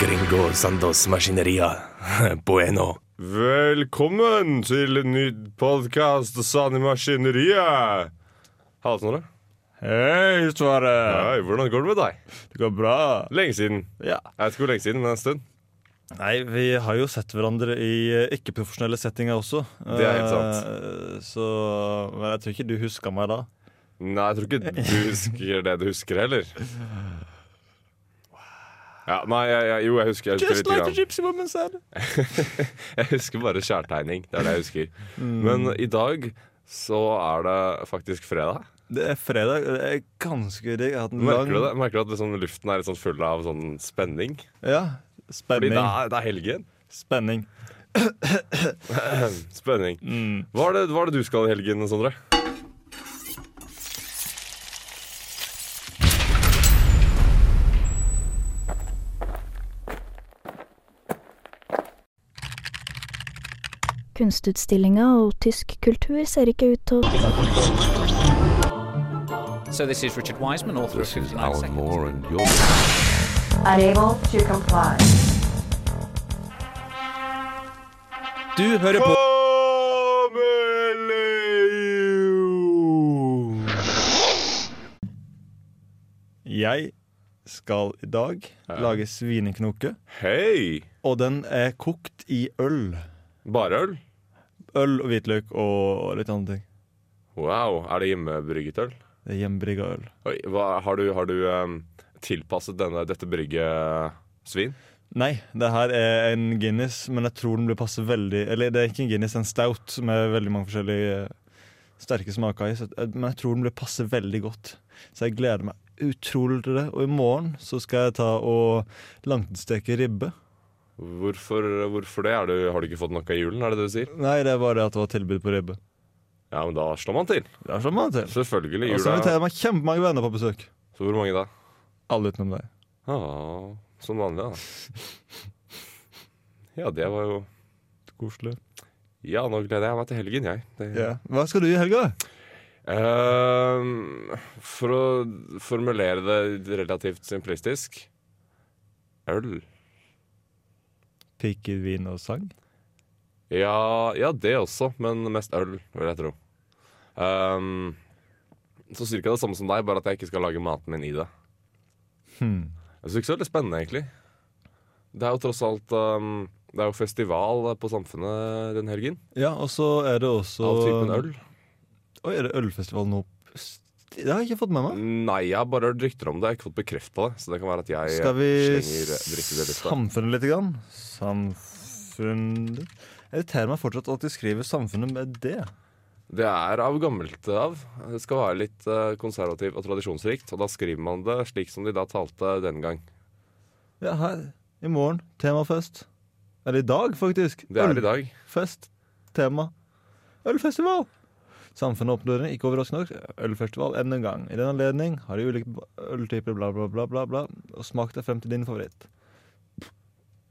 Gringo Sandos Maskineria. Bueno. Velkommen til en ny podkast Sani Maskineriet. Halla, Snorre. Hei, Sverre. Hei, hvordan går det med deg? Det går bra. Lenge siden. Ja. Jeg vet ikke hvor lenge siden, men en stund. Nei, vi har jo sett hverandre i eh, ikke-profesjonelle settinger også. Det er helt sant. Eh, Så Men jeg tror ikke du husker meg da. Nei, jeg tror ikke du husker det du husker heller. Ja, nei, jeg, jeg, jo, jeg husker, jeg husker Just like the gypsy woman said. Jeg husker bare skjærtegning. Det er det jeg husker. Mm. Men i dag så er det faktisk fredag. Det er fredag. Det er ganske digg. Merker du det? Merker du at liksom luften er litt sånn full av sånn spenning? Ja. Fordi Spenning. det er, det er helgen. Spenning. Spenning. Mm. Hva er, det, hva er det du skal i helgen, Sondre? Kunstutstillinga og tysk kultur ser ikke ut til å So this is Richard Wiseman, author This of is Alan Moore, and your Unable to comply. Du hører på Jeg skal i dag lage svineknoke, Hei! og den er kokt i øl. Bare øl? Øl og hvitløk og litt andre ting. Wow, Er det hjemmebrygget øl? Det er hjemmebrygga øl. Oi, hva, har du, har du um, tilpasset denne, dette brygget svin? Nei, det her er en Guinness, men jeg tror den blir passe veldig Eller det er ikke en Guinness, en stout med veldig mange forskjellige eh, sterke smaker i. Men jeg tror den blir passe veldig godt. Så jeg gleder meg utrolig til det. Og i morgen så skal jeg ta og langtidssteke ribbe. Hvorfor, hvorfor det? Er du, har du ikke fått nok av julen, er det det du sier? Nei, det er bare at det var tilbud på ribbe. Ja, men da slår man til. Da sånn man til. Selvfølgelig. Og så Jula inviterer man kjempemange venner på besøk. Så hvor mange da? Alle utenom deg. Ah, som vanlig, da. Ja, det var jo Koselig. Ja, nå gleder jeg meg til helgen, jeg. Det, Ja. Hva skal du i helga? Uh, for å formulere det relativt simplistisk øl. Piker, vin og sang? Ja, ja, det også, men mest øl, vil jeg tro. Um, så cirka det samme som deg, bare at jeg ikke skal lage maten min i det. Hmm. Jeg syns ikke så veldig spennende, egentlig. Det er jo tross alt um, Det er jo festival på Samfunnet den helgen. Ja, og så er det også Av typen øl. Oi, er det ølfestival nå? Det har jeg ikke fått med meg. Nei, jeg har bare hørt rykter om det. Jeg har ikke fått bekreft på det. Så det kan være at jeg Skal vi slenger samfunnet litt? Grann? Samfunnet Jeg irriterer meg fortsatt at de skriver 'samfunnet' med det. Det er av gammelt av. Det skal være litt eh, konservativt og tradisjonsrikt. Og da skriver man det slik som de da talte den gang. Ja, her. I morgen. Temafest. Eller i dag, faktisk. Det er det i dag. Ølfest. Tema. Ølfestival. Samfunnet oppnår ikke overraskende nok ølfestival enda en gang. I den anledning har de ulike øltyper, bla, bla, bla, bla, bla. Og smak deg frem til din favoritt.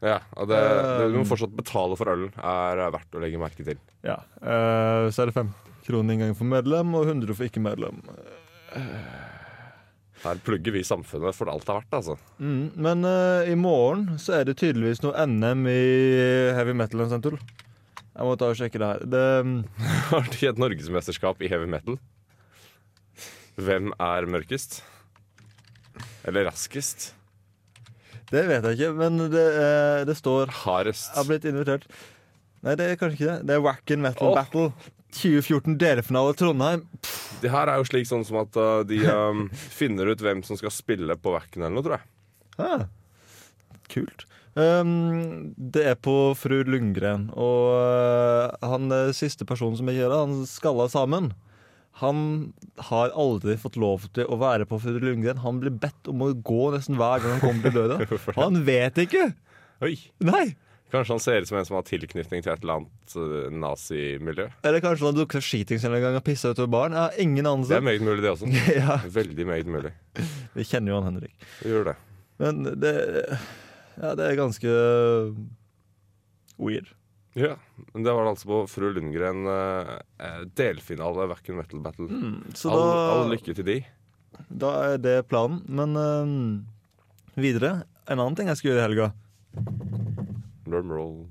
Ja, og det, Du må Um. fortsatt betale for ølen. Er verdt å legge merke til. Ja. uh, så er det fem kroner inngang for medlem og 100 for ikke-medlem. Her plugger vi samfunnet for alt det er verdt, altså. Mm, men uh, i morgen så er det tydeligvis noe NM i heavy metal ensemble. Jeg må ta og sjekke det her. Det, Har de et norgesmesterskap i heavy metal? Hvem er mørkest? Eller raskest? det vet jeg ikke, men det, eh, det står Hardest? Jeg har blitt invitert. Nei, det er kanskje ikke det. Det er Wacken Metal Åh. Battle 2014 delfinale Trondheim. Det her er jo slik sånn som at uh, de um, finner ut hvem som skal spille på Wacken eller noe, tror jeg. Ah, kult. Um, det er på Fru Lundgren, og uh, han eh, siste personen som jeg kjører, han skalla sammen. Han har aldri fått lov til å være på Fru Lundgren. Han blir bedt om å gå nesten hver gang han kommer til døra. Han vet ikke! Oi! Nei! Kanskje han ser ut som en som har tilknytning til et eller annet uh, nazimiljø. Eller kanskje han dukket skitings en gang og pissa utover baren. Jeg har ingen Det er anelse. meget mulig, det også. ja, Veldig meget mulig. vi kjenner jo han Henrik. Vi gjør det. Men det Ja, det er ganske weird. Ja, men Det var det altså på Fru Lundgren eh, delfinale Vacuum Metal Battle. Så all, da, all lykke til de. da er det planen. Men eh, videre En annen ting jeg skal gjøre i helga. Drumroll.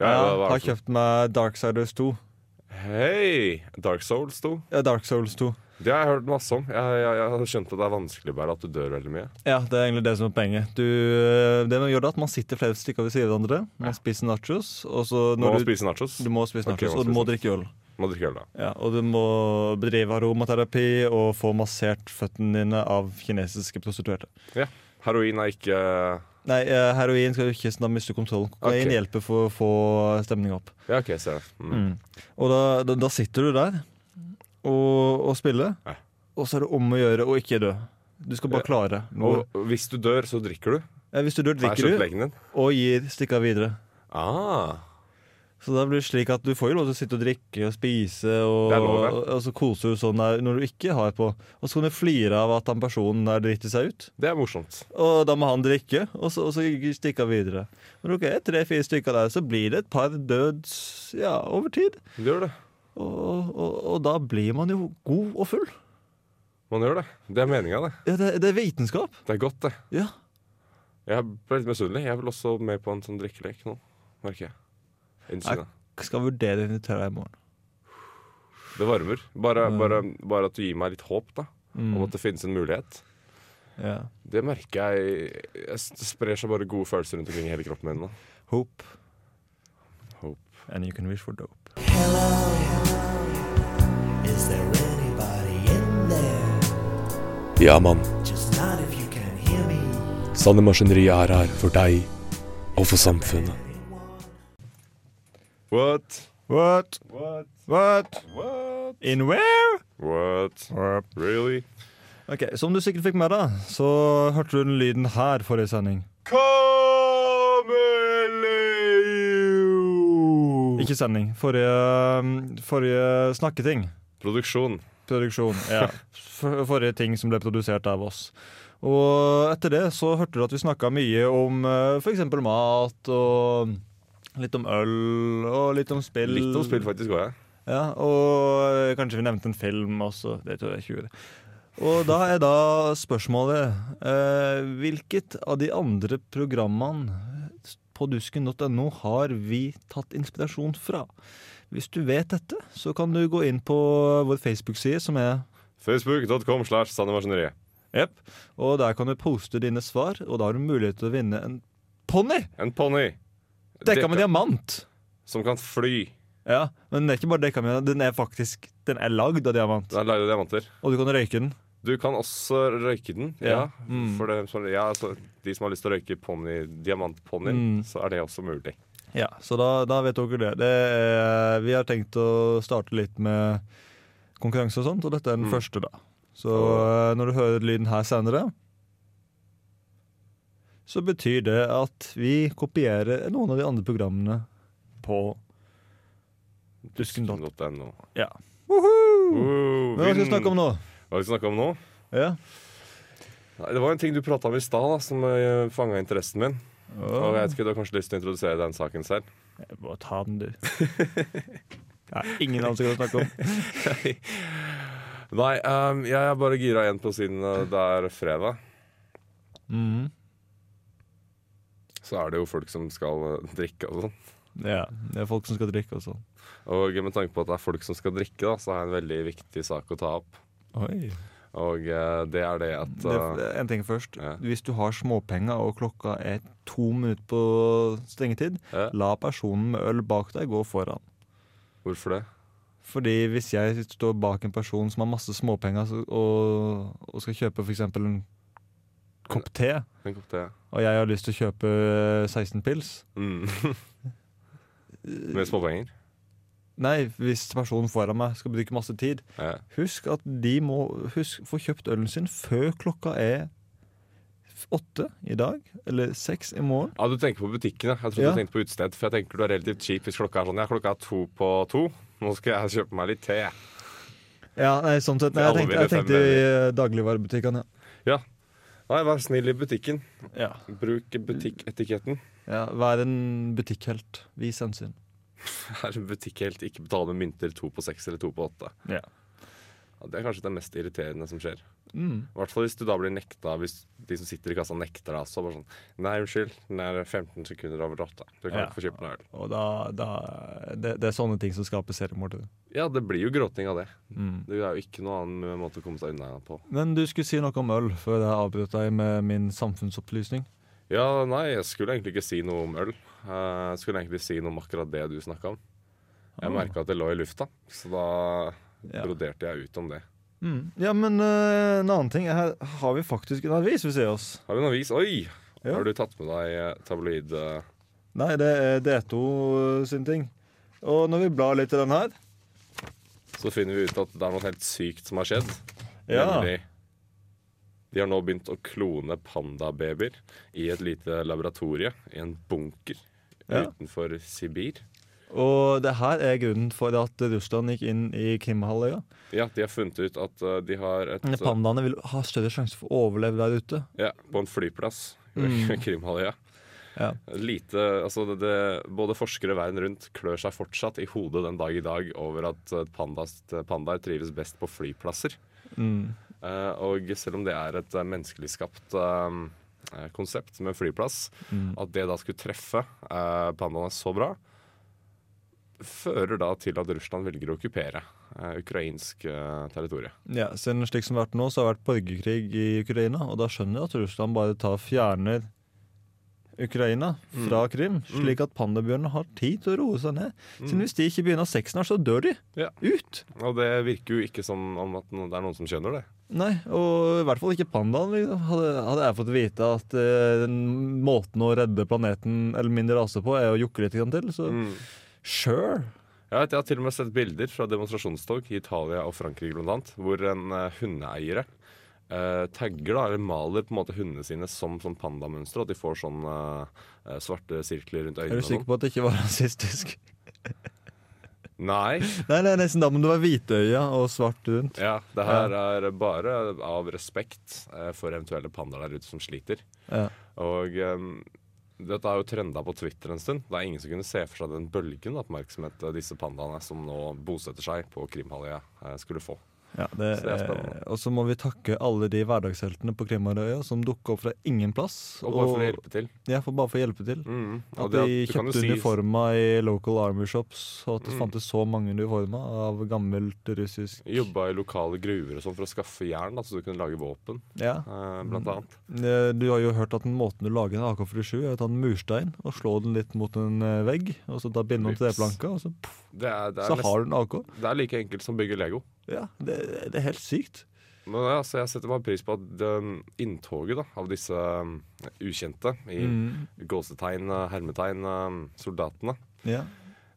Ja, jeg har kjøpt meg Darksiders 2. Hei! Dark Souls 2. Ja, Dark Souls 2. Det har jeg hørt masse om. Jeg, jeg, jeg har skjønt at det er vanskelig bare at du dør veldig mye. Ja, det er egentlig det som er poenget. Du, øh, det man gjør da, at man sitter flere stykker ved siden av hverandre. Man spiser nachos, og så Må du, spise nachos? du må spise nachos, okay, og du må drikke øl. Må drikke øl, da. Ja, og du må bedrive aromaterapi og få massert føttene dine av kinesiske prostituerte. Ja. Heroin er ikke Nei, eh, heroin skal du ikke sånn da mister du kontroll. Kokain okay. hjelper for å få stemninga opp. Ja, OK, ser jeg. Mm. Mm. Og da, da, da sitter du der og, å spille, Nei. og så er det om å gjøre å ikke dø. Du skal bare klare noe. Og hvis du dør, så drikker du? Ja, hvis du dør, er drikker du og gir stikka videre. Ah, Så da blir det slik at du får jo lov til å sitte og drikke og spise, og, lov, og, og så koser du sånn der når du ikke har på. Og så kan du flire av at den personen der driter seg ut. det er morsomt. Og da må han drikke, og så, og så stikke av videre. Men ok, tre-fire stykker der, så blir det et par døds ja, over tid. Det gjør det. Og, og, og da blir man jo god og full. Man gjør det. Det er meninga, det. Ja, det, det er vitenskap. Det er godt, det. Ja. Jeg ble litt misunnelig. Jeg vil også med på en sånn drikkelek nå, merker jeg. Innsida. Jeg skal vurdere å invitere deg i morgen. Det varmer. Bare, Mm. bare, bare at du gir meg litt håp, da. Mm. Om at det finnes en mulighet. Ja. Det merker jeg, Det sprer seg bare gode følelser rundt omkring i hele kroppen min nå. Hope. Hope. And you can wish for dope. Is Ja, mann. Just not if you can hear me. Sanne Maskineriet er her for deg og for samfunnet. What? What? What? What? What? In where? What? Really? Ok, Som du sikkert fikk med deg, så hørte du den lyden her forrige sending. Kameleon! Ikke sending. Forrige, forrige snakketing. Produksjon. Produksjon. Ja. Forrige ting som ble produsert av oss. Og etter det så hørte du at vi snakka mye om uh, f.eks. mat og litt om øl og litt om spill. Litt om spill, faktisk òg, jeg. Ja, og eh, kanskje vi nevnte en film også. Det tror jeg ikke gjorde. Og da er da spørsmålet eh, Hvilket av de andre programmene på dusken.no har vi tatt inspirasjon fra? Hvis du vet dette, så kan du gå inn på vår Facebook-side, som er Facebook.com slash Sandemaskineriet. Jepp. Og der kan du poste dine svar, og da har du mulighet til å vinne en ponni! En ponni. Dekka med diamant! Som kan fly. Ja, Men den er ikke bare dekka med den er faktisk Den er lagd av diamant. Den er lagd av diamanter. Og du kan røyke den. Du kan også røyke den. Ja. Ja. Mm. For det, ja, altså, de som har lyst til å røyke ponni, diamantponnien, Mm. så er det også mulig. Ja, Så da, da vet dere det. det er, vi har tenkt å starte litt med konkurranse og sånt, og dette er den Mm. første, da. Så eh, når du hører lyden her senere, så betyr det at vi kopierer noen av de andre programmene på Dusken.no. Ja. Woohoo! Woohoo! hva skal vi snakke om nå? Hva skal vi snakke om nå? Ja. Nei, det var en ting du prata om i stad som uh, fanga interessen min. Og jeg vet ikke, Du har kanskje lyst til å introdusere den saken selv? Jeg Bare ta den, du. Jeg har ingen anelse som å snakke om. Nei, um, jeg er bare gira igjen på siden uh, det er fredag. Mm. Så er det jo folk som skal uh, drikke og sånn. Ja, det er folk som skal drikke og sånn. Og med tanke på at det er folk som skal drikke, da, så er det en veldig viktig sak å ta opp. Oi. Og uh, det er det at Det, uh, en ting først. Ja. Hvis du har småpenger og klokka er to minutter på stengetid, Ja. la personen med øl bak deg gå foran. Hvorfor det? Fordi hvis jeg står bak en person som har masse småpenger og, og skal kjøpe f.eks. en kopp te, En kopp te. og jeg har lyst til å kjøpe eh, 16 pils Mm. Med småpenger? Nei, hvis personen foran meg skal bruke masse tid, Ja. husk at de må husk, få kjøpt ølen sin før klokka er åtte i dag, eller seks i morgen. Ja, Du tenker på butikken, ja. Jeg trodde Ja. du tenkte på utested. For jeg tenker du er relativt cheap hvis klokka er sånn. Ja, klokka er to på to. Nå skal jeg kjøpe meg litt te. Ja, nei, sånn sett. Nei, jeg tenkte, jeg tenkte i eh, dagligvarebutikkene. Ja. Nei, vær snill i butikken. Ja. Bruk butikketiketten. ja. Vær en butikkhelt. Vis hensyn. Er en butikkhelt ikke betale med mynter to på seks eller to på åtte. Ja. Ja, det er kanskje det mest irriterende som skjer. Mm. I hvert fall hvis du da blir nekta Hvis de som sitter i kassa nekter deg Så Bare sånn Nei, unnskyld, den er 15 sekunder over åtte. Du kan Ja. ikke få kjøpt noe øl. Og da, da det, det er sånne ting som skaper seriemord. Ja, det blir jo gråting av det. Mm. Det er jo ikke noe annen måte å komme seg unna på. Men du skulle si noe om øl før jeg avbrøt deg med min samfunnsopplysning. Ja, nei, jeg skulle egentlig ikke si noe om øl. Eh, Jeg skulle egentlig si noe om akkurat det du snakka om. Jeg oh. merka at det lå i lufta, så da Ja. broderte jeg ut om det. Mm. Ja, men uh, en annen ting. Her har vi faktisk en avis vi ser oss. Har vi en avis? Oi! Ja. Har du tatt med deg eh, tabloid... uh... Nei, det er D2 sin ting. Og når vi blar litt i den her Så finner vi ut at det er noe helt sykt som har skjedd. Ja. Nemlig De har nå begynt å klone pandababyer i et lite laboratorie i en bunker Ja. utenfor Sibir. Og det her er grunnen for at Russland gikk inn i Krimhalvøya. Ja, de har funnet ut at eh, de har et Pandaene vil ha større sjanse for å overleve der ute. Ja, på en flyplass Mm. Krimhalvøya. Ja. Lite, altså det, det, både forskere verden rundt klør seg fortsatt i hodet den dag i dag over at eh, pandas, pandaer trives best på flyplasser. Mm. Uh, og selv om det er et menneskelig skapt eh, konsept med flyplass, Mm. at det da skulle treffe eh, pandaene så bra, fører da til at Russland velger å okkupere eh, ukrainsk eh, territorium. Ja, siden slik som det har vært nå, så har det vært borgerkrig i Ukraina, og da skjønner jeg at Russland bare tar fjerner Ukraina fra Krim, slik at pandabjørnene har tid til å roe seg ned. Siden hvis de ikke begynner seks snart, så dør de. Ja. Ut! Og det virker jo ikke som om at det er noen som skjønner det. Nei, og i hvert fall ikke pandaen. Liksom. Hadde, hadde jeg fått vite at eh, måten å redde planeten eller min rase på, er å jukke litt til, så Mm. sure. Jeg, vet, jeg har til og med sett bilder fra demonstrasjonstog i Italia og Frankrike blant annet, hvor en eh, hundeeiere eh, tagger da, eller maler på en måte hundene sine som sånn pandamønstre. at de får sånn eh, svarte sirkler rundt øynene. Er du sikker på at det ikke var rasistisk? Nei. Nei, er nesten da, men det var hvitøya og svart rundt. Ja, det her er bare av respekt for eventuelle pandaer der ute som sliter. Ja. Og um, dette er jo trenda på Twitter en stund. Det er ingen som kunne se for seg den bølgen av oppmerksomhet disse pandaene som nå bosetter seg på Krimhalvøya, skulle få. Ja, det, Så det er spennende. og så må vi takke alle de hverdagsheltene på Krimarøya som dukker opp fra ingen plass. Og bare for å hjelpe til. Ja, for bare for å hjelpe til. Mm. At det de kjøpte si- uniformer i local army shops, og at det Mm. fantes så mange uniformer av gammelt russisk Jobba i lokale gruver og sånn for å skaffe jern, da, så du kunne lage våpen, Ja. eh, blant annet. Eh, Du har jo hørt at den måten du lager en AK-47 er å ta en murstein og slå den litt mot en eh, vegg, og så da binde den til det planka, og så, Det er, det, er så nesten, har du en AK. det er like enkelt som å bygge Lego. Ja, det, det er helt sykt. Men ja, så Jeg setter bare pris på at inntoget da, av disse um, ukjente, i Mm. gåsetegn, uh, hermetegn, um, soldatene, Ja.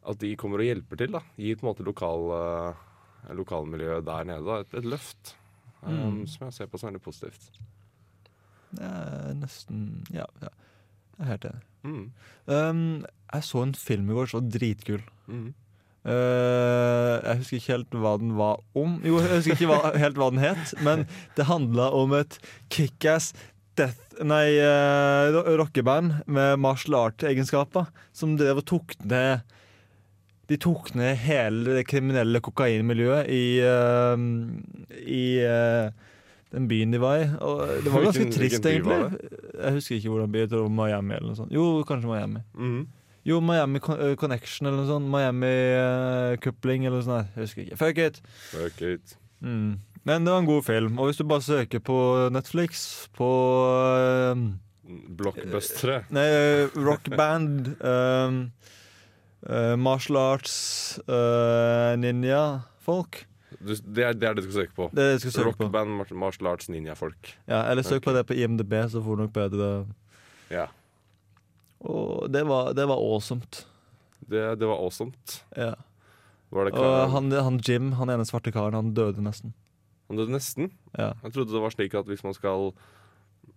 at de kommer og hjelper til. da, Gir på en måte lokal, uh, lokalmiljøet der nede da, et, et løft. Um, Mm. Som jeg ser på som veldig positivt. Det er nesten Ja, ja. jeg er helt enig. Mm. Um, jeg så en film i går som var dritkul. Mm. Eh, jeg husker ikke helt hva den var om. Jo, jeg husker ikke hva, helt hva den het, men det handla om et kickass death Nei, uh, rockeband med martial art-egenskaper som drev og tok ned De tok ned hele det kriminelle kokainmiljøet i uh, I den byen de var i. Og det var ganske trist, egentlig. Jeg husker ikke hvordan by. Jeg tror Miami eller noe sånt. Jo, kanskje Miami. Mm. Jo, Miami eh, Connection eller noe sånt. Miami eh, eller noe sånt. Jeg husker ikke. Fuck it! Fuck it. Mm. Men det var en god film. Og hvis du bare søker på Netflix på eh, Blockbustere. Nei, eh, rockband um, uh, Martial arts uh, ninja-folk. Du, det, er, det er det du skal søke på. Det det skal søke på. Rockband, mar- martial arts, ninjafolk. Ja, eller søk okay. på det på IMDb, så får du nok bedre Ja. Og det var, det var awesomt. Det, det var awesome. Ja. Var det Og han, han Jim, han ene svarte karen, han døde nesten. Han døde nesten. Ja. Jeg trodde det var slik at hvis man skal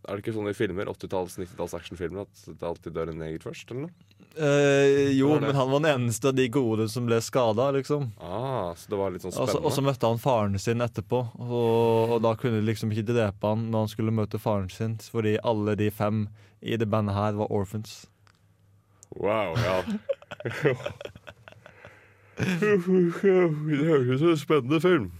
Er det ikke sånn i filmer, 80-talls, 90-talls actionfilmer, at det alltid dør en neger først, eller noe? Eh, jo, men han var den eneste av de gode som ble skada, liksom. Ah, så det var litt sånn Og så- spennende. Og så møtte han faren sin etterpå, og, og da kunne de liksom ikke drepe han når han skulle møte faren sin, fordi alle de fem i det bandet her var orphans. Wow, ja. det høres ut som en spennende film.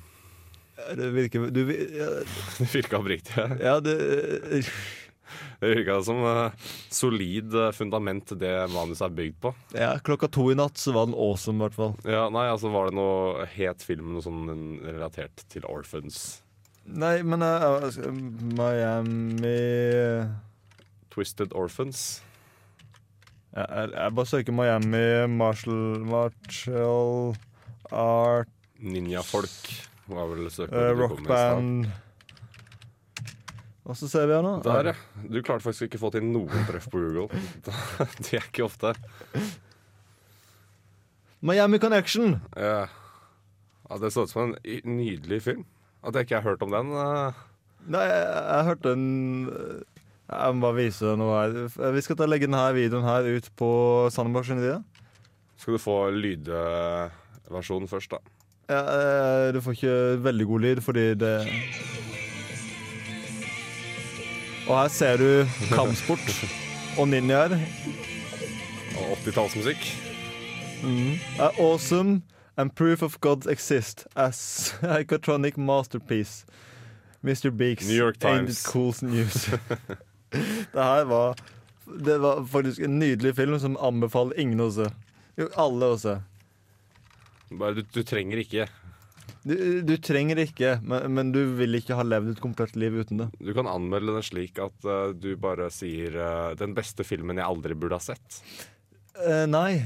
Det virker du, ja, Det virka oppriktig. Ja. ja, det Det virka som uh, solid eh, fundament det manuset er bygd på. Ja, klokka to i natt så var den awesome, i hvert fall. Ja, nei, altså Var det noe het film noe sånn relatert til Orphans? Nei, men eh, altså, Miami Twisted Orphans? jeg, jeg, jeg bare søker Miami Marshall Marshall Art Ninjafolk var vel uh, søkeordet du Rock kom med i stad. Band og så ser vi her nå? Der, ja. Du klarte faktisk ikke å få til noen treff på Google. det er ikke ofte. Miami Connection! Ja. ja, Det så ut som en nydelig film. At jeg ikke har hørt om den. eh, Nei, jeg, jeg hørte en Jeg må bare vise noe her. Vi skal ta legge denne videoen her ut på Sandberg Skal du få lydversjonen først, da? Ja, eh, du får ikke veldig god lyd fordi det Og her ser du kampsport og ninjaer. Og 80-tallsmusikk. are awesome and proof of God's exist as iconic masterpiece. Mr. Beaks. New York Times. it cool news? det her var Det var faktisk en nydelig film som anbefaler ingen å se. Jo, alle å se. Bare, du, du trenger ikke. Du, du trenger ikke, men, men du vil ikke ha levd et komplett liv uten det. Du kan anmelde den slik at uh, du bare sier uh, 'den beste filmen jeg aldri burde ha sett'. Uh, nei,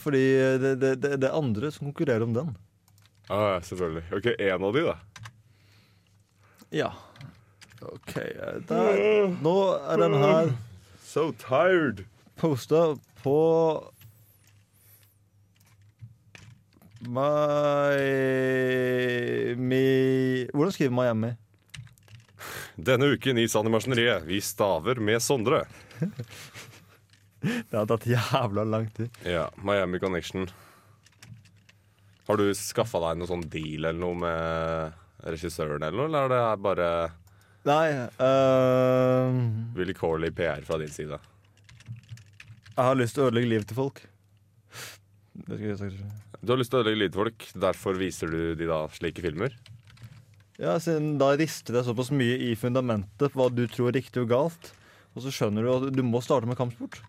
fordi det, det, det, det er andre som konkurrerer om den. Ah, ja, selvfølgelig. Ok, én av de, da. Ja. OK. Der. Nå er den her So tired. posta på Miami Hvordan skriver Miami? Denne uken i Sand vi staver med Sondre. Det har tatt jævla lang tid. Ja, Miami Connection. Har du skaffa deg noe sånn deal eller noe med regissøren, eller noe? Eller er det bare Nei uh... vilkårlig PR fra din side? Jeg har lyst til å ødelegge livet til folk. Det skulle jeg sagt. Du har lyst til å ødelegge lydfolk, derfor viser du de da slike filmer? Ja, siden da rister det såpass mye i fundamentet på hva du tror er riktig og galt. Og så skjønner du at du må starte med kampsport.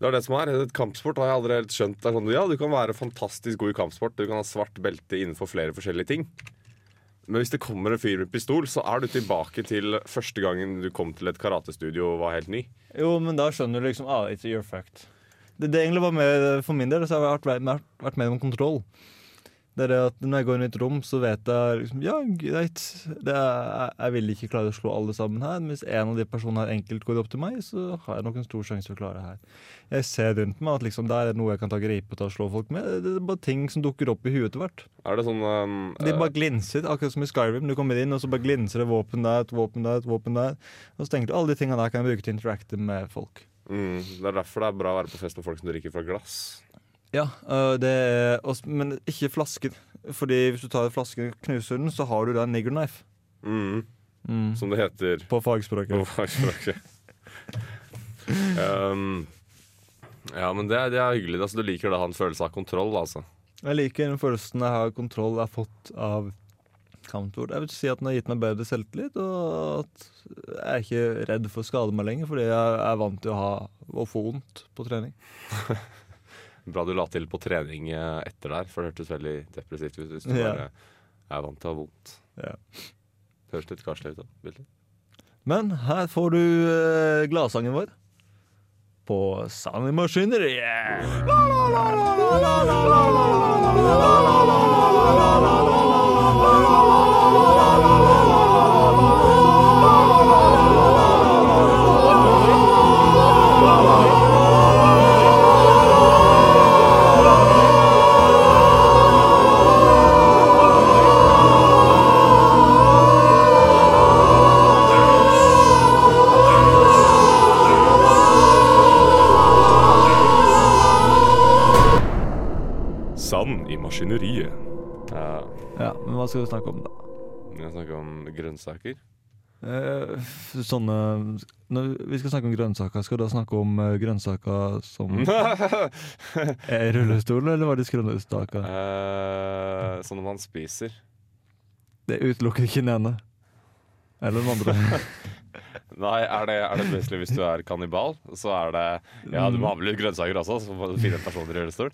Det er det som er. Kampsport har jeg aldri helt skjønt. Det er sånn, ja, Du kan være fantastisk god i kampsport, du kan ha svart belte innenfor flere forskjellige ting. Men hvis det kommer en fyr med pistol, så er du tilbake til første gangen du kom til et karatestudio og var helt ny. Jo, men da skjønner du liksom ah, it's your fact. Det, det egentlig var med, For min del så har jeg vært, vært, vært med om kontroll. Det er det at Når jeg går inn i et rom, så vet jeg liksom Ja, greit. Det er, jeg, vil ikke klare å slå alle sammen her. Men hvis en av de personene her enkelt går opp til meg, så har jeg nok en stor sjanse for å klare det her. Jeg ser rundt meg at liksom der er noe jeg kan ta gripe til å slå folk med. Det er bare ting som dukker opp i huet etter hvert. Er det sånn um, De eh, bare glinser, akkurat som i Skyrim. Du kommer inn, og så bare glinser det våpen der, et våpen der, et våpen der. Og så tenker du alle de tingene der kan jeg bruke til å interacte med folk. Mm, Det er derfor det er bra å være på fest med folk som drikker fra glass. Ja, øh, det også, men ikke flasken. Fordi hvis du tar flasken og knuser den, så har du da en nigger knife. Mm, Mm. som det heter På fagspråket. på fagspråket. um, ja, men det, det er hyggelig. Altså, du liker da å ha en følelse av kontroll, altså. Jeg liker den følelsen jeg har kontroll jeg har fått av kampsport. Jeg vil si at den har gitt meg bedre selvtillit, og at jeg er ikke redd for å skade meg lenger, fordi jeg er vant til å, ha, å få vondt på trening. Bra du la til på trening eh, etter der, for det hørtes veldig depressivt ut. Hvis du Ja. bare er vant til å ha vondt. Ja. Det høres litt karslig ut. da, bildet. Men her får du eh, gladsangen vår. På Sunny Sand i maskineriet. Ja. ja, men hva skal vi snakke om, da? Grønnsaker. Eh, sånne Når vi skal snakke om grønnsaker, skal du da snakke om eh, grønnsaker som er i rullestol, eller var det grønnsaker? Eh, sånne man spiser. Det utelukker ikke den ene. Eller den andre. Nei, er det, er det plutselig hvis du er kannibal, så er det Ja, du må ha med litt grønnsaker også, så må du finne en person i rullestol.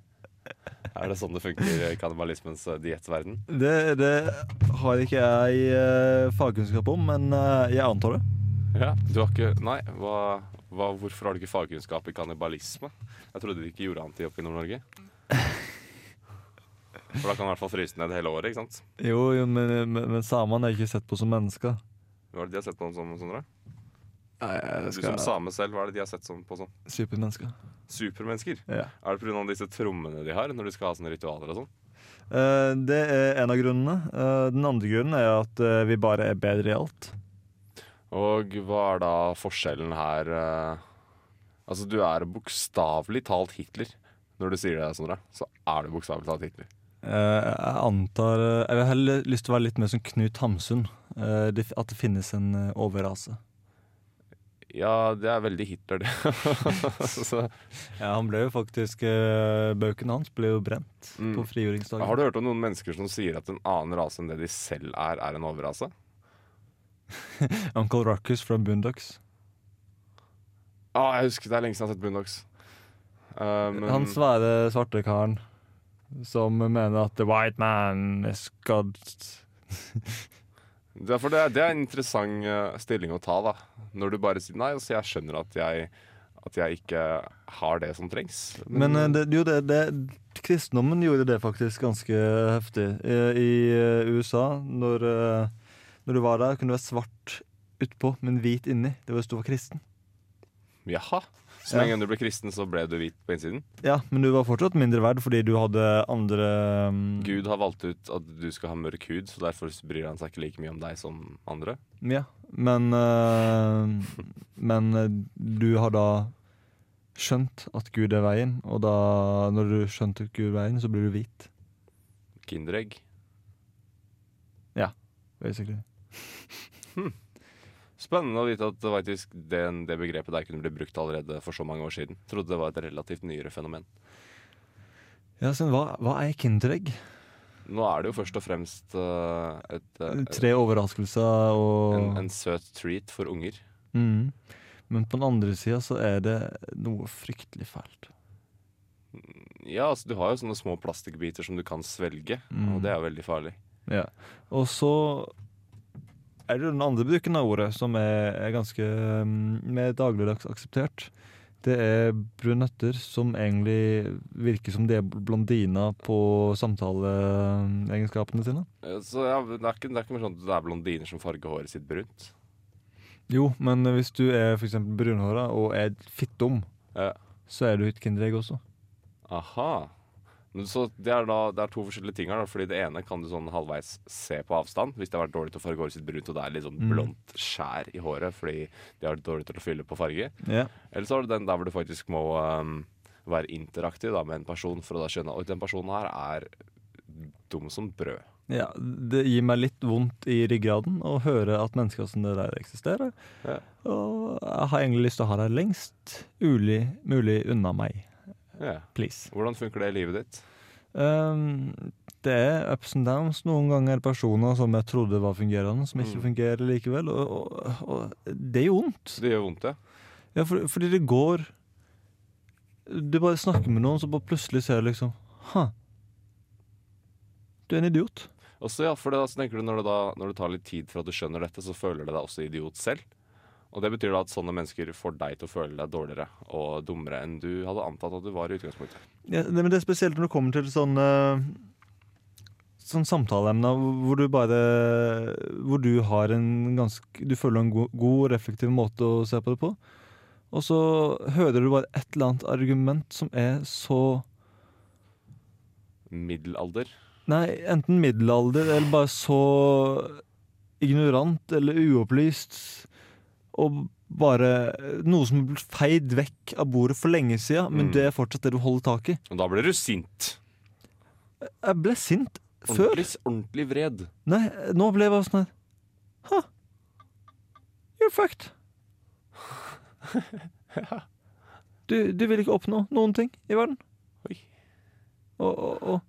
Er det sånn det funker i kannibalismens uh, diettverden? Det, det har ikke jeg eh, fagkunnskap om, men eh, jeg antar det. Ja, du har ikke Nei, hva, hva, hvorfor har du ikke fagkunnskap i kannibalisme? Jeg trodde de ikke gjorde annet oppe i Nord-Norge. For da kan du i hvert fall fryse ned hele året, ikke sant? Jo, jo men, men, men samene er ikke sett på som mennesker. Hva er det de har sett på som, Sondre? Nei, jeg Du som same selv, hva er det de har sett som, på sånn? Supermennesker. Supermennesker? Ja. Er det pga. disse trommene de har når de skal ha sånne ritualer og sånn? Uh, det er en av grunnene. Uh, den andre grunnen er at uh, vi bare er bedre i alt. Og hva er da forskjellen her Altså, du er bokstavelig talt Hitler. Når du sier det, Sondre, så er du bokstavelig talt Hitler. Jeg antar Jeg har heller lyst til å være litt mer som Knut Hamsun. at det finnes en overrase. Ja, det er veldig Hitler, det. så, Ja, han ble jo faktisk uh, Bøkene hans ble jo brent Mm. på frigjøringsdagen. har du hørt om noen mennesker som sier at en annen rase enn det de selv er, er en overrase? Uncle Ruckus fra Boondocks. Ah, jeg husker Det er lenge siden jeg har sett Boondocks. Um, Han svære svarte karen som mener at the white man is God. Det er, det, er- det er en interessant eh, stilling å ta, da. Når du bare sier nei, så jeg skjønner at jeg, at jeg ikke har det som trengs. Men Men det, jo, det, det, kristendommen gjorde det faktisk ganske heftig. I, i eh, USA, når, eh, når du var der, kunne du være svart utpå, men hvit inni. Det var hvis du var kristen. Jaha. Så Ja. en gang du ble kristen, så ble du hvit på innsiden? Ja, men du var fortsatt mindre verd fordi du hadde andre um, Gud har valgt ut at du skal ha mørk hud, så derfor bryr han seg ikke like mye om deg som andre. Ja, men uh, Men eh, du har da skjønt at Gud er veien, og da, når du skjønte Gud er veien, så blir du hvit, Kinderegg. Ja, basically. Spennende å vite at faktisk, det, det begrepet der kunne bli brukt allerede for så mange år siden. Trodde det var et relativt nyere fenomen. Ja, så hva, hva er Kinderegg? Nå er det jo først og fremst uh, et, eh, Tre overraskelser og en, en søt treat for unger. Mm. Men på den andre sida så er det noe fryktelig fælt. Ja, altså Du har jo sånne små plastikkbiter som du kan svelge, Mm. og det er veldig farlig. Ja. Og så er det den andre bruken av ordet som er, er ganske um, mer dagligdags akseptert. Det er brunøtter som egentlig virker som de er blondiner på samtaleegenskapene sine. Så ja, det, er ikke, det er ikke sånn at det er blondiner som farger håret sitt brunt. Jo, men hvis du er f.eks. brunhåra og er fittom, Ja. så er du et kinderegg også. Aha. Så det er, da, det er to forskjellige ting her. Da, fordi Det ene kan du sånn halvveis se på avstand, hvis det har vært dårlig til å farge håret sitt brunt, og det er litt sånn Mm. blondt skjær i håret fordi de har vært dårlig til å fylle på farge. Yeah. Eller så har du den der hvor du faktisk må um, være interaktiv da, med en person for å da skjønne at den personen her er dum som brød. Ja, det gir meg litt vondt i ryggraden å høre at mennesker som det der eksisterer. Ja. Og jeg har egentlig lyst til å ha deg lengst mulig, mulig unna meg. Please. Hvordan funker det i livet ditt? Um, det er ups and downs. Noen ganger personer som jeg trodde var fungerende, som ikke Mm. fungerer likevel. Og, og, og det gjør vondt. Det gjør vondt, ja. Ja, for, fordi det går Du bare snakker med noen, så bare plutselig ser du liksom Ha. Du er en idiot. Også, ja, for det, så tenker du når det, da, når det tar litt tid for at du skjønner dette, så føler du deg også idiot selv. Og det betyr da at sånne mennesker får deg til å føle deg dårligere og dummere enn du hadde antatt at du var i utgangspunktet. Ja, det, men det er spesielt når det kommer til sånne Sånn samtaleemner hvor du bare Hvor du har en ganske Du føler en god, god reflektiv måte å se på det på. Og så hører du bare et eller annet argument som er så Middelalder. Nei, enten middelalder eller bare så ignorant eller uopplyst. Og bare noe som ble feid vekk av bordet for lenge siden, men Mm. det er fortsatt det du holder tak i. Og da ble du sint. Jeg ble sint før. Ordentlig, ordentlig vred. Nei, nå ble jeg bare sånn her Huh. You're fucked. Du, du vil ikke oppnå noen ting i verden. Oi. Og, og, og,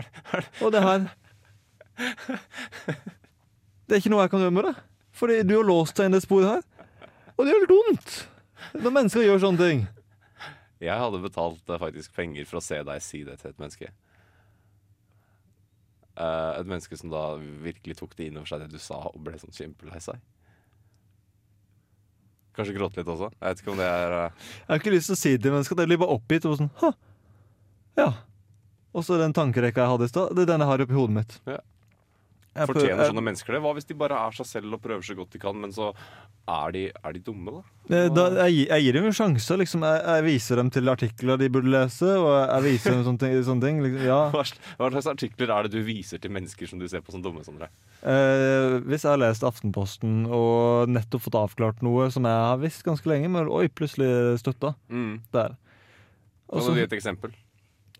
og det her Det er ikke noe jeg kan gjøre med det. Fordi du har låst deg inn i det sporet her. Og det gjør litt dumt! når mennesker gjør sånne ting. Jeg hadde betalt eh, faktisk penger for å se deg si det til et menneske. Eh, et menneske som da virkelig tok det inn over seg det du sa, og ble sånn kjempelei seg. Kanskje gråte litt også. Jeg vet ikke om det er eh, Jeg har ikke lyst til å si det til mennesker. Det blir bare oppgitt og sånn Hå. Ja. Og så den tankerekka jeg hadde i stad, det er den jeg har oppi hodet mitt. Ja. Fortjener sånne mennesker det? Hva hvis de bare er seg selv og prøver så godt de kan, men så er de, er de dumme, da? Eh, Da, jeg, jeg gir dem en sjanse. Liksom. Jeg, jeg viser dem til artikler de burde lese, og jeg, viser dem sånne. Sånne ting liksom. ja. Hva, slags artikler er det du viser til mennesker som du ser på som dumme? Sondre? eh, hvis jeg har lest Aftenposten og nettopp fått avklart noe som jeg har visst ganske lenge, men oi, plutselig støtta Mm. der. Også, Kan du gi et eksempel?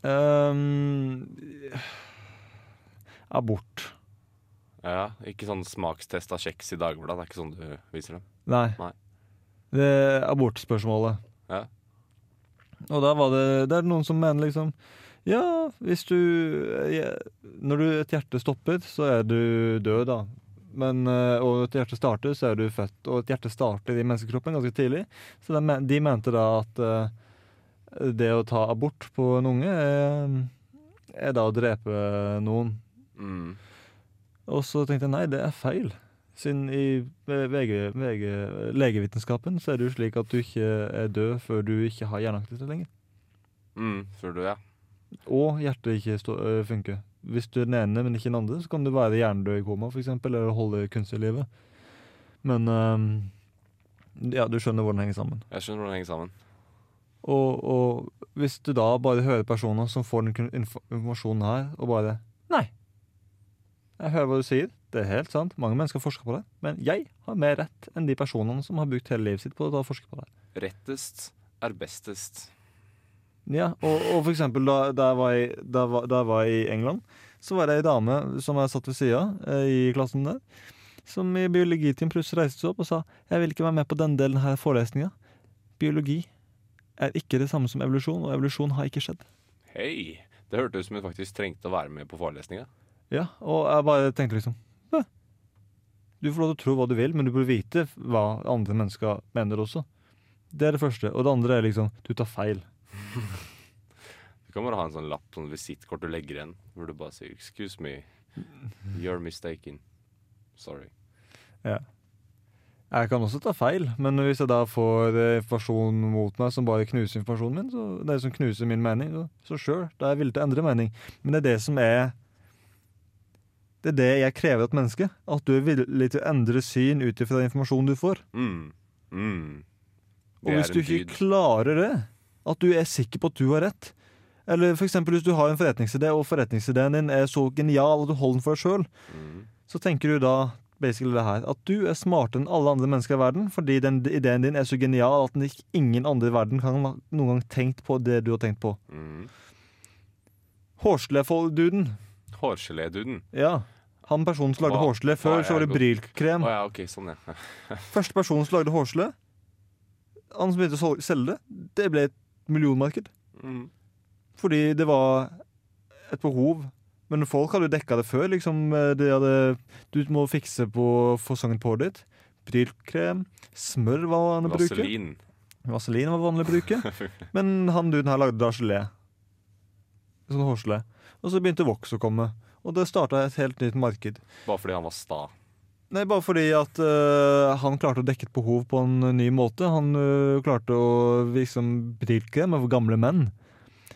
ehm, abort. Ja, Ikke sånn smakstest av kjeks i Dagbladet. Det er ikke sånn du viser dem. Nei. Nei. Det er abortspørsmålet. Ja. Og da var det Det er noen som mener liksom Ja, hvis du ja, Når du et hjerte stopper, så er du død, da. Men, eh, og et hjerte starter, så er du født. Og et hjerte starter i menneskekroppen ganske tidlig. Så de, de mente da at eh, det å ta abort på en unge er, er da å drepe noen. Mm. Og så tenkte jeg nei, det er feil. Siden i VG, VG, legevitenskapen så er det jo slik at du ikke er død før du ikke har hjerneaktivitet lenger. Mm, før du, ja. Og hjertet ikke stå, ø, funker. Hvis du er den ene, men ikke den andre, så kan du være hjernedød i koma, for eksempel, eller holde kunstig i live. Men ø, ja, du skjønner hvordan det henger sammen. Jeg skjønner hvordan det henger sammen. Og, og hvis du da bare hører personer som får den informasjonen her, og bare. Jeg hører hva du sier. Det er helt sant. Mange mennesker forsker på det. Men jeg har mer rett enn de personene som har brukt hele livet sitt på å forske på det. Rettest er bestest. Ja, og, og for eksempel da, da, jeg var i, da, var- da jeg var i England, så var det ei dame som jeg satt ved sida eh, i klassen der, som i biologitimen plutselig reiste seg opp og sa jeg vil ikke være med på denne delen av forelesninga. Biologi er ikke det samme som evolusjon, og evolusjon har ikke skjedd. Hei! Det hørtes ut som hun faktisk trengte å være med på forelesninga. Ja, og jeg bare tenkte liksom «Hæ? Du får lov til å tro hva du vil, men du burde vite hva andre mennesker mener også. Det er det første. Og det andre er liksom du tar feil. Du kan bare ha en sånn lapp, sånn visittkort du legger igjen, hvor du bare sier 'excuse me, you're mistaken'. Sorry. Ja. Jeg kan også ta feil, men hvis jeg da får eh, informasjon mot meg som bare knuser informasjonen min, så det er som knuser min mening, så, sjøl, da er jeg villig til å endre mening. Men det er det som er Det er det jeg krever av et menneske. At du er villig til å endre syn ut ifra den informasjonen du får. Mm. Mm. Og hvis du ikke dyd. klarer det, at du er sikker på at du har rett Eller for eksempel hvis du har en forretningsidé, og forretningsideen din er så genial at du holder den for deg sjøl, Mm. så tenker du da basically det her at du er smartere enn alle andre mennesker i verden fordi den ideen din er så genial at ingen andre i verden kan ha noen gang tenkt på det du har tenkt på. Mm. Hårgelé-duden. Hårgeléduden. Ja. Han personen som lagde Hva- hårgelé før, så var det? Brylkrem. Å ja, OK, sånn, ja. Første personen som lagde hårgelé, han som begynte å sol- selge det, det ble et millionmarked. Mm. Fordi det var et behov. Men folk hadde jo dekka det før. liksom de hadde, Du må fikse på fasongen på ditt. Brylkrem. Smør var vanlig å bruke. Vaselin. Vaselin var vanlig å bruke. Men han duden her lagde da gelé. Sånn hårsle. Og så begynte Vox å komme. Og det starta et helt nytt marked. Bare fordi han var sta. Nei, Bare fordi at uh, han klarte å dekke et behov på en ny måte. Han uh, klarte å liksom Brylkrem er for gamle menn.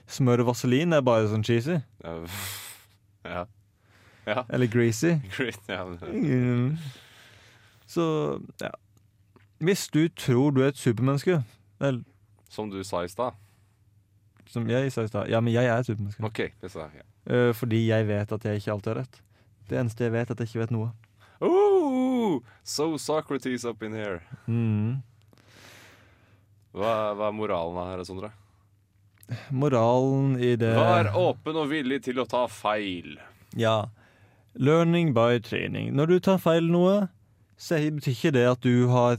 Smør og vaselin er bare sånn cheesy. Ja. ja. Ja. Eller greasy. Great. Ja. Mm. Så ja. Hvis du tror du er et supermenneske Vel, Som du sa i stad. Som jeg sa i stad Ja, men jeg er supermenneske. Okay, Det sa jeg. Ja. Eh, fordi jeg vet at jeg ikke alltid har rett. Det eneste jeg vet, er at jeg ikke vet noe. Ooh, so Socrates up in here. Mm. Hva, hva er moralen her, Sondre? moralen i det Vær åpen og villig til å ta feil. Ja. Learning by training. Når du tar feil noe, så betyr ikke det at du har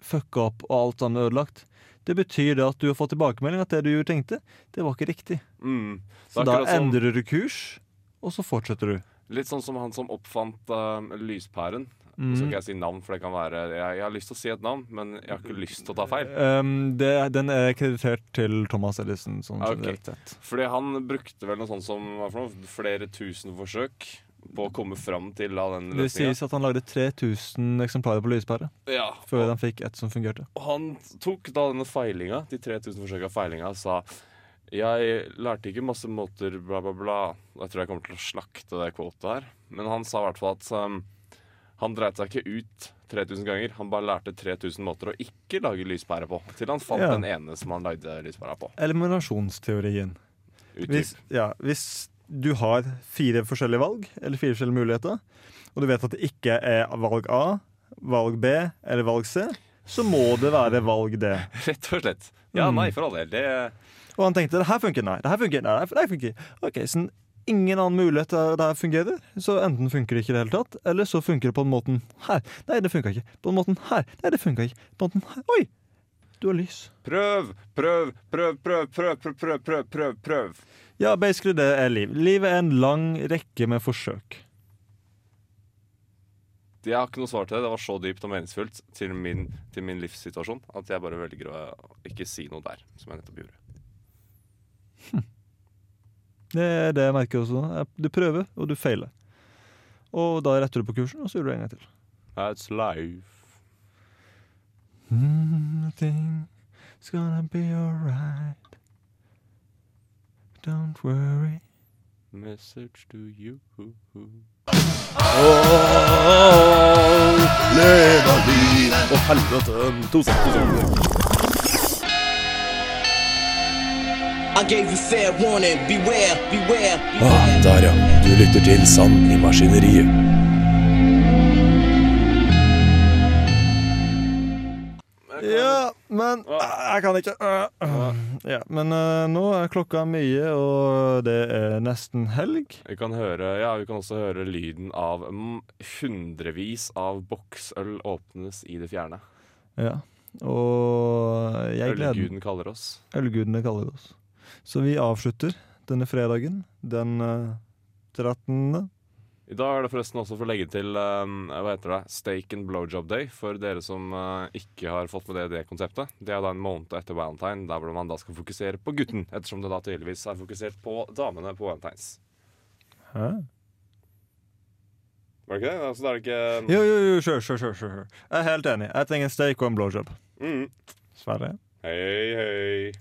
fucka opp og alt sammen ødelagt. Det betyr da at du har fått tilbakemelding at det du tenkte, det var ikke riktig. Mm. Så da endrer du kurs, og så fortsetter du. Litt sånn som han som oppfant uh, lyspæren. Så Mm. skal jeg si navn, for det kan være jeg, jeg har lyst til å si et navn, men jeg har ikke lyst til å ta feil. Um, det, den er kreditert til Thomas Ellison. Sånn okay. Fordi han brukte vel noe sånt som noe, flere tusen forsøk på å komme fram til da, den Det løsninga. sies at han lagde 3000 eksemplarer på lyspære Ja, før han fikk ett som fungerte. og han tok da denne feilinga, de 3000 forsøka feilinga, og sa jeg lærte ikke masse måter, bla, bla, bla. Jeg tror jeg kommer til å slakte det kvotet her. Men han sa i hvert fall at um, han dreit seg ikke ut 3000 ganger. Han bare lærte 3000 måter å ikke lage lyspære på. Til han fant Ja. den ene som han lagde lyspæra på. Eliminasjonsteorien. Hvis, ja, hvis du har fire forskjellige valg, eller fire forskjellige muligheter, og du vet at det ikke er valg A, valg B eller valg C, så må det være valg D. Rett og slett. Ja, Mm. nei, for all del. Det Og han tenkte det her funker, nei. Det her funker, nei, det her funker. Ok, så ingen annen mulighet der det her fungerer. Så enten funker det ikke i det hele tatt, eller så funker det på den måten her. Nei, det funka ikke. På den måten her. Nei, det funka ikke. På den måten her. Oi! Du har lys. Prøv, prøv, prøv, prøv, prøv, prøv, prøv, prøv, prøv, prøv. Ja, basically det er liv. Livet er en lang rekke med forsøk. Jeg har ikke noe svar til det. Det var så dypt og meningsfullt til min, til min livssituasjon at jeg bare velger å ikke si noe der, som jeg nettopp gjorde. Det er det jeg merker også. Du prøver, og du feiler. Og da retter du på kursen, og så gjør du det en gang til. That's life. Nothing's gonna be alright. Don't worry. Message to you. I gave you fair warning. Beware, beware, Ah, beware. der ja. Du lytter til Sand i maskineriet. Men Jeg kan ikke. Ja, men eh, nå er klokka mye, og det er nesten helg. Vi kan, høre, ja, vi kan også høre lyden av hundrevis av boksøl åpnes i det fjerne. Ja, og jeg gleder. Ølguden kaller oss. Ølgudene kaller oss. Så vi avslutter denne fredagen, den eh, 13. I dag er det forresten også for å legge til um, hva heter det, Steak and blowjob day for dere som uh, ikke har fått med det, det konseptet. Det er da en måned etter Valentine, der hvor man da skal fokusere på gutten. Ettersom det da tydeligvis er fokusert på damene på Valentines. Hæ? Var det ikke det? Altså, da er det ikke Jo, jo, jo, sure, sure, sure, sure. Jeg er helt enig. Jeg trenger en steak og en blowjob. mm. Sverre? Hei, hei.